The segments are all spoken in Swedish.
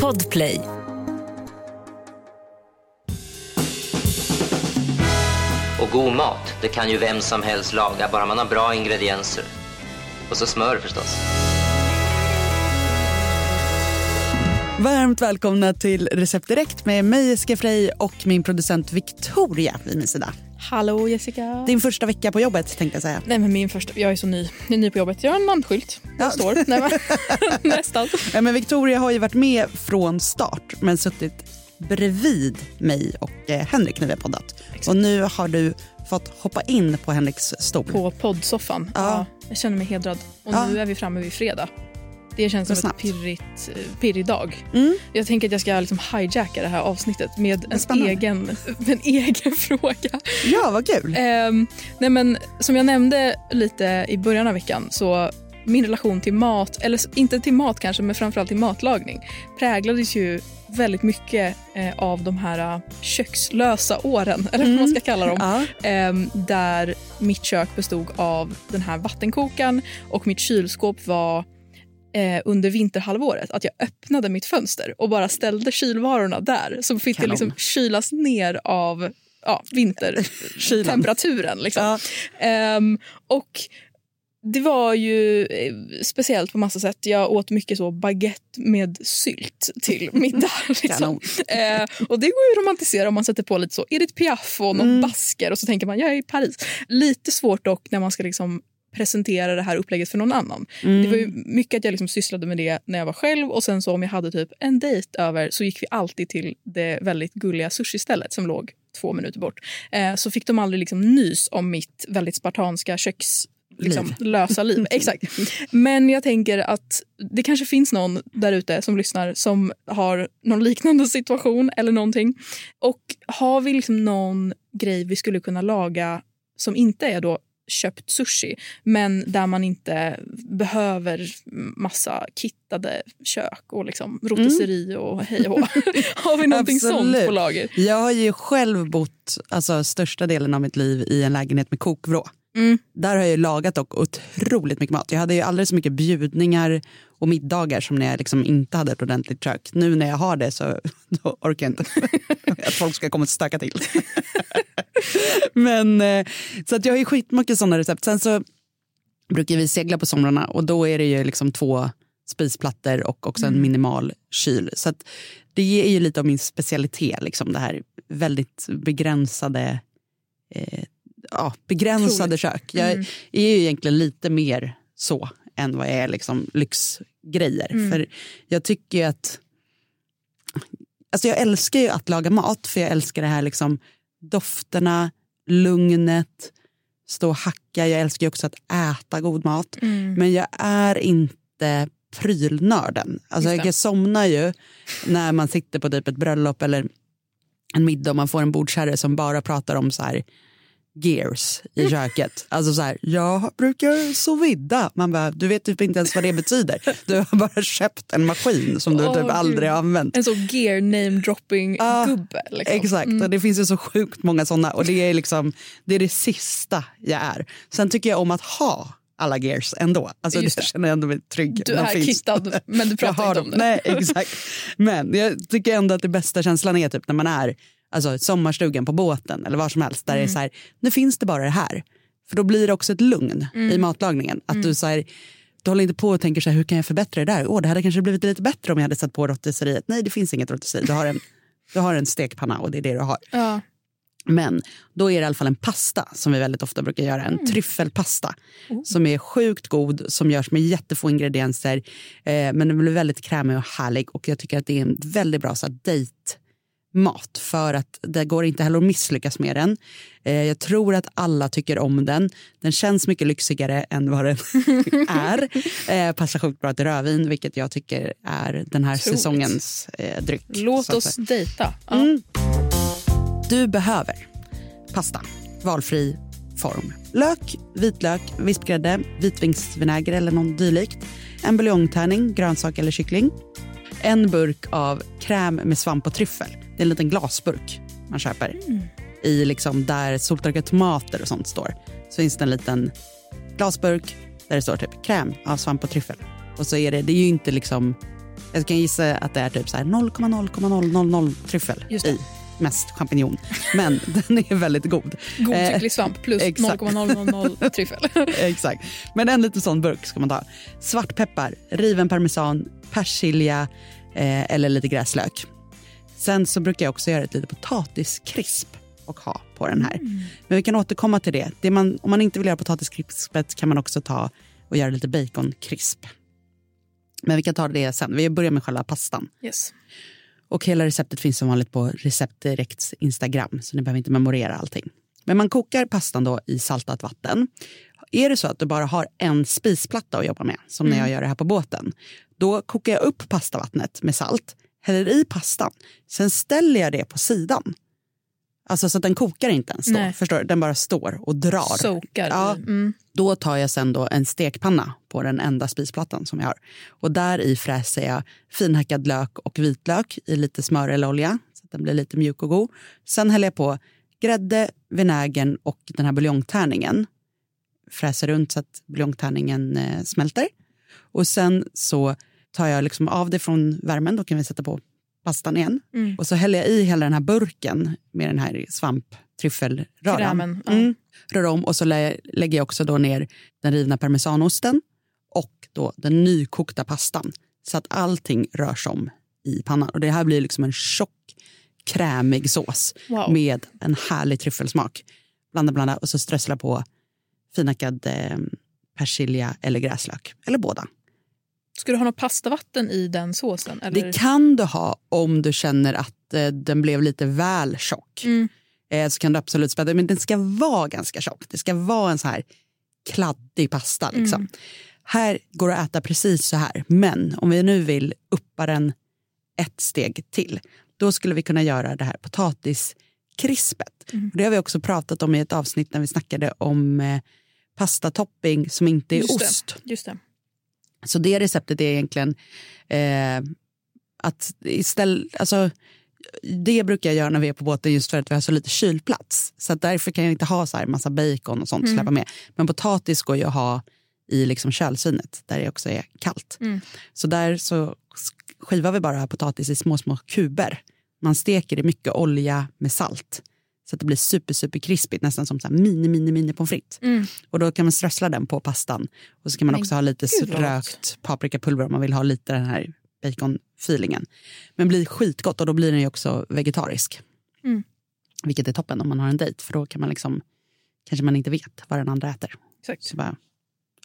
Podplay. Och god mat, det kan ju vem som helst laga, bara man har bra ingredienser. Och så smör förstås. Varmt välkomna till Recept Direkt med mig Jessica Frey och min producent Victoria vid min sida. Hallå Jessica. Din första vecka på jobbet tänkte jag säga. Nej men min första, jag är så ny. Jag är ny på jobbet. Jag har en namnskylt. Det Ja. står. Nej, men, nästan. Ja, men Victoria har ju varit med från start men suttit bredvid mig och eh, Henrik när vi har poddat. Och nu har du fått hoppa in på Henriks stol. På poddsoffan. Ja. jag känner mig hedrad. Och Ja. nu är vi framme vid fredag. Det känns som snabbt. ett pirrigt, eh, pirrig dag. Mm. Jag tänker att jag ska liksom hijacka det här avsnittet med en egen, en egen fråga. Ja, vad kul. Ehm, nej men, som jag nämnde lite i början av veckan så min relation till mat, eller inte till mat kanske, men framförallt till matlagning präglades ju väldigt mycket eh, av de här eh, kökslösa åren, eller vad man ska kalla dem. Ja. Ehm, där mitt kök bestod av den här vattenkokaren och mitt kylskåp var eh, under vinterhalvåret att jag öppnade mitt fönster och bara ställde kylvarorna där. Så fick det liksom kylas ner av ja, vintertemperaturen. Liksom. Ja. Ehm, och det var ju eh, speciellt på massa sätt. Jag åt mycket så baguette med sylt till middag. Liksom. Eh, och det går ju att romantisera om man sätter på lite så Edith Piaf och någon Mm. basker och så tänker man jag är i Paris. Lite svårt dock när man ska liksom presentera det här upplägget för någon annan. Mm. Det var ju mycket att jag liksom sysslade med det när jag var själv och sen så om jag hade typ en dejt över så gick vi alltid till det väldigt gulliga sushi-stället som låg två minuter bort. Eh, så fick de aldrig liksom nys om mitt väldigt spartanska köks liksom, Liv. lösa liv. Exakt. Men jag tänker att det kanske finns någon där ute som lyssnar som har någon liknande situation eller någonting. Och har vi liksom någon grej vi skulle kunna laga som inte är då köpt sushi men där man inte behöver massa kittade kök och liksom rotisseri och hej och. Har vi någonting sånt på lager? Jag har ju själv bott alltså, största delen av mitt liv i en lägenhet med kokvrå. Mm. Där har jag lagat dock otroligt mycket mat. Jag hade ju alldeles så mycket bjudningar och middagar som när jag liksom inte hade ett ordentligt kök. Nu när jag har det så orkar jag inte att folk ska komma och stöka till. Men, eh, så att jag har ju skitmycket sådana recept. Sen så brukar vi segla på somrarna och då är det ju liksom två spisplattor och också en minimal kyl. Så att det är ju lite av min specialitet, liksom det här väldigt begränsade eh, ja, begränsade Otroligt. kök. Jag Mm. är ju egentligen lite mer så än vad jag är liksom lyxgrejer. Mm. För jag tycker ju att... Alltså jag älskar ju att laga mat för jag älskar det här liksom dofterna, lugnet, stå och hacka. Jag älskar ju också att äta god mat. Mm. Men jag är inte prylnörden. Alltså jag somnar ju när man sitter på typ ett bröllop eller en middag och man får en bordsherre som bara pratar om så här gears i köket. Alltså så här, jag brukar sous vida. Man bara, du vet typ inte ens vad det betyder. Du har bara köpt en maskin som du Åh, typ aldrig har använt. En så gear name dropping gubbe. Liksom. Exakt, och det finns ju så sjukt många sådana och det är liksom det är det sista jag är. Sen tycker jag om att ha alla gears ändå. Alltså Just det det. känner jag ändå mig trygg. Du är kittad, men du Jag pratar inte om det. Nej, exakt. Men jag tycker ändå att det bästa känslan är typ när man är alltså, sommarstugan på båten eller var som helst. Där det är Mm. så här, nu finns det bara det här. För då blir det också ett lugn Mm. i matlagningen. Att du så här, du håller inte på och tänker så här, hur kan jag förbättra det där? Åh, det hade kanske blivit lite bättre om jag hade satt på rotisseriet. Nej, det finns inget rotisseri. Du har en, du har en stekpanna och det är det du har. Ja. Men då är det i alla fall en pasta som vi väldigt ofta brukar göra. En tryffelpasta som är sjukt god, som görs med jättefå ingredienser. Eh, men den blir väldigt krämig och härlig och jag tycker att det är en väldigt bra så här, dejtmat för att det går inte heller att misslyckas med den. Eh, jag tror att alla tycker om den. Den känns mycket lyxigare än vad den är. Eh, passar sjukt bra till rödvin, vilket jag tycker är den här Otroligt. säsongens eh, dryck. Låt så oss dejta. Ja. Mm. Du behöver pasta, valfri form. Lök, vitlök, vispgrädde, vitvinsvinäger eller någon dylikt. En buljongtärning, grönsak eller kyckling. En burk av kräm med svamp och tryffel. Det är en liten glasburk man köper. I liksom där soltorkade tomater och sånt står. Så finns det en liten glasburk där det står typ kräm av svamp och tryffel. Och så är det, det är ju inte liksom Jag kan gissa att det är typ så här 0,0,000 tryffel i. Mest champinjon. Men den är väldigt god. Eh, Godtycklig svamp plus exakt. 0,000 tryffel. Exakt. Men en liten sån burk ska man ta. Svartpeppar, riven parmesan, persilja eh, eller lite gräslök. Sen så brukar jag också göra ett litet potatiskrisp och ha på den här. Men vi kan återkomma till det. det man, om man inte vill göra potatiskrispet kan man också ta och göra lite baconkrisp. Men vi kan ta det sen. Vi börjar med själva pastan. Yes. Och hela receptet finns som vanligt på Recept Direkts Instagram, så ni behöver inte memorera allting. Men man kokar pastan då i saltat vatten. Är det så att du bara har en spisplatta att jobba med, som när jag gör det här på båten, då kokar jag upp pastavattnet med salt, häller i pastan, sen ställer jag det på sidan. Alltså så att den kokar inte ens då, Nej. förstår du? Den bara står och drar. Sokar. Ja. Mm. Då tar jag sen då en stekpanna på den enda spisplattan som jag har. Och där i fräser jag finhackad lök och vitlök i lite smör eller olja så att den blir lite mjuk och god. Sen häller jag på grädde, vinägern och den här buljongtärningen. Fräser runt så att buljongtärningen eh, smälter. Och sen så tar jag liksom av det från värmen, då kan vi sätta på pastan igen. Mm. Och så häller jag i hela den här burken med den här svamptryffelröran. Ja. Mm. Rör om och så lä- lägger jag också då ner den rivna parmesanosten och då den nykokta pastan. Så att allting rörs om i pannan. Och det här blir liksom en tjock, krämig sås Wow. med en härlig tryffelsmak. Blanda, blanda och så strössla på finhackad eh, persilja eller gräslök. Eller båda. Ska du ha något pastavatten i den såsen? Eller? Det kan du ha om du känner att eh, den blev lite väl tjock. Mm. Eh, så kan du absolut späda. Men den ska vara ganska tjock. Det ska vara en så här kladdig pasta. Liksom. Mm. Här går det att äta precis så här. Men om vi nu vill uppa den ett steg till. Då skulle vi kunna göra det här potatiskrispet. Mm. Det har vi också pratat om i ett avsnitt när vi snackade om eh, pastatopping som inte är Just det. ost. Just det. Så det receptet är egentligen eh, att istället, alltså, det brukar jag göra när vi är på båten just för att vi har så lite kylplats. Så att därför kan jag inte ha så här massa bacon och sånt Mm. släppa med. Men potatis går ju att ha i liksom kölsvinet där det också är kallt. Mm. Så där så skivar vi bara potatis i små, små kuber. Man steker i mycket olja med salt. Så att det blir super, super krispigt, nästan som så mini, mini, mini pommes frites. Mm. Och då kan man strössla den på pastan. Och så kan man Men också ha lite gud, rökt paprikapulver om man vill ha lite den här bacon-feelingen. Men blir skitgott och då blir den ju också vegetarisk. Mm. Vilket är toppen om man har en dejt för då kan man liksom, kanske man inte vet vad den andra äter. Exakt. Så bara,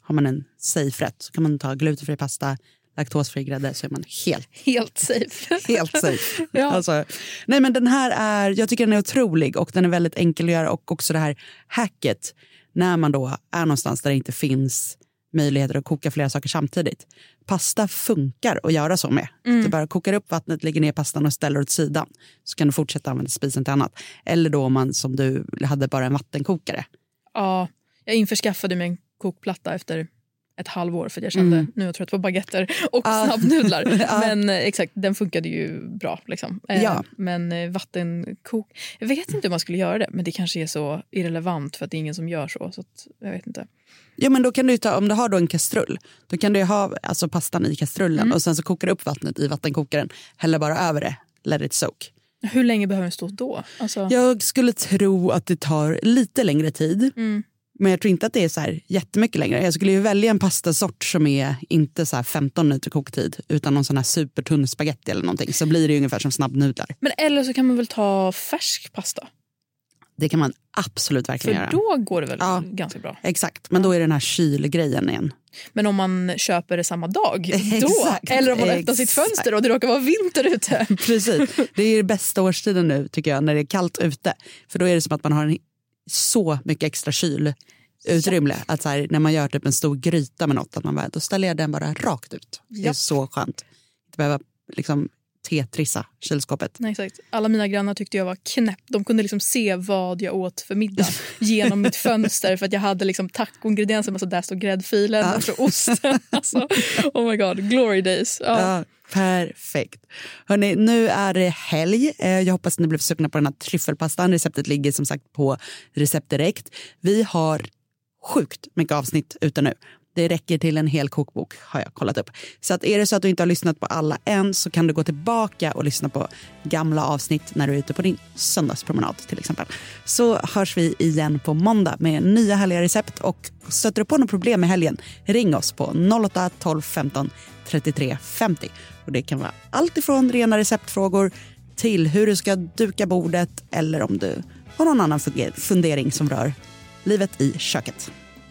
har man en safe-rätt så kan man ta glutenfri pasta, laktosfri grädde så är man helt, Helt safe. helt safe. Ja. Alltså, nej men den här är, jag tycker den är otrolig och den är väldigt enkel att göra och också det här hacket när man då är någonstans där det inte finns möjligheter att koka flera saker samtidigt. Pasta funkar att göra så med. Du bara kokar upp vattnet, lägger ner pastan och ställer åt sidan. Så kan du fortsätta använda spisen till annat. Eller då om man som du hade bara en vattenkokare. Ja, jag införskaffade mig en kokplatta efter ett halvår för jag kände Mm. nu är jag trött på baguetter och Ja. snabbnudlar. Ja. Men eh, exakt, den funkade ju bra. Liksom. Eh, Ja. Men eh, vattenkok... Jag vet inte hur man skulle göra det, men det kanske är så irrelevant för att det är ingen som gör så. så att, jag vet inte. Ja, men då kan du ta, om du har då en kastrull, då kan du ha alltså, pastan i kastrullen Mm. och sen så kokar du upp vattnet i vattenkokaren, häller bara över det, let it soak. Hur länge behöver den stå då? Alltså, Jag skulle tro att det tar lite längre tid. Mm. Men jag tror inte att det är så här jättemycket längre. Jag skulle ju välja en pastasort som är inte så här 15 minuter koktid utan någon sån här supertunn spaghetti eller någonting. Så blir det ju ungefär som snabbnudlar. Men eller så kan man väl ta färsk pasta? Det kan man absolut För verkligen göra. då går det väl Ja. ganska bra. Exakt, men då är det den här kylgrejen igen. Men om man köper det samma dag, då? Exakt, Eller om man öppnar sitt fönster och det råkar vara vinter ute. Precis. Det är den bästa årstiden nu tycker jag när det är kallt ute. För då är det som att man har en, så mycket extra kylutrymme. Att så här, när man gör typ en stor gryta med något, att man bara, då ställer jag den bara rakt ut. Det är så skönt. Inte behöva liksom tetrissa kylskåpet. Nej, exakt. Alla mina grannar tyckte jag var knäpp. De kunde liksom se vad jag åt för middag genom mitt fönster för att jag hade liksom tacoingredienser. Där stod gräddfilen Ja. och så osten. Alltså, oh my god, glory days. Ja. Perfekt. Hörrni, nu är det helg. Eh, jag hoppas att ni blev sugna på den här tryffelpastan. Receptet ligger som sagt på Recept Direkt. Vi har sjukt mycket avsnitt ute nu. Det räcker till en hel kokbok har jag kollat upp. Så att är det så att du inte har lyssnat på alla än så kan du gå tillbaka och lyssna på gamla avsnitt när du är ute på din söndagspromenad till exempel. Så hörs vi igen på måndag med nya härliga recept och stöter du på något problem i helgen ring oss på 08 12 15 33 50. Och det kan vara allt ifrån rena receptfrågor till hur du ska duka bordet eller om du har någon annan fundering som rör livet i köket.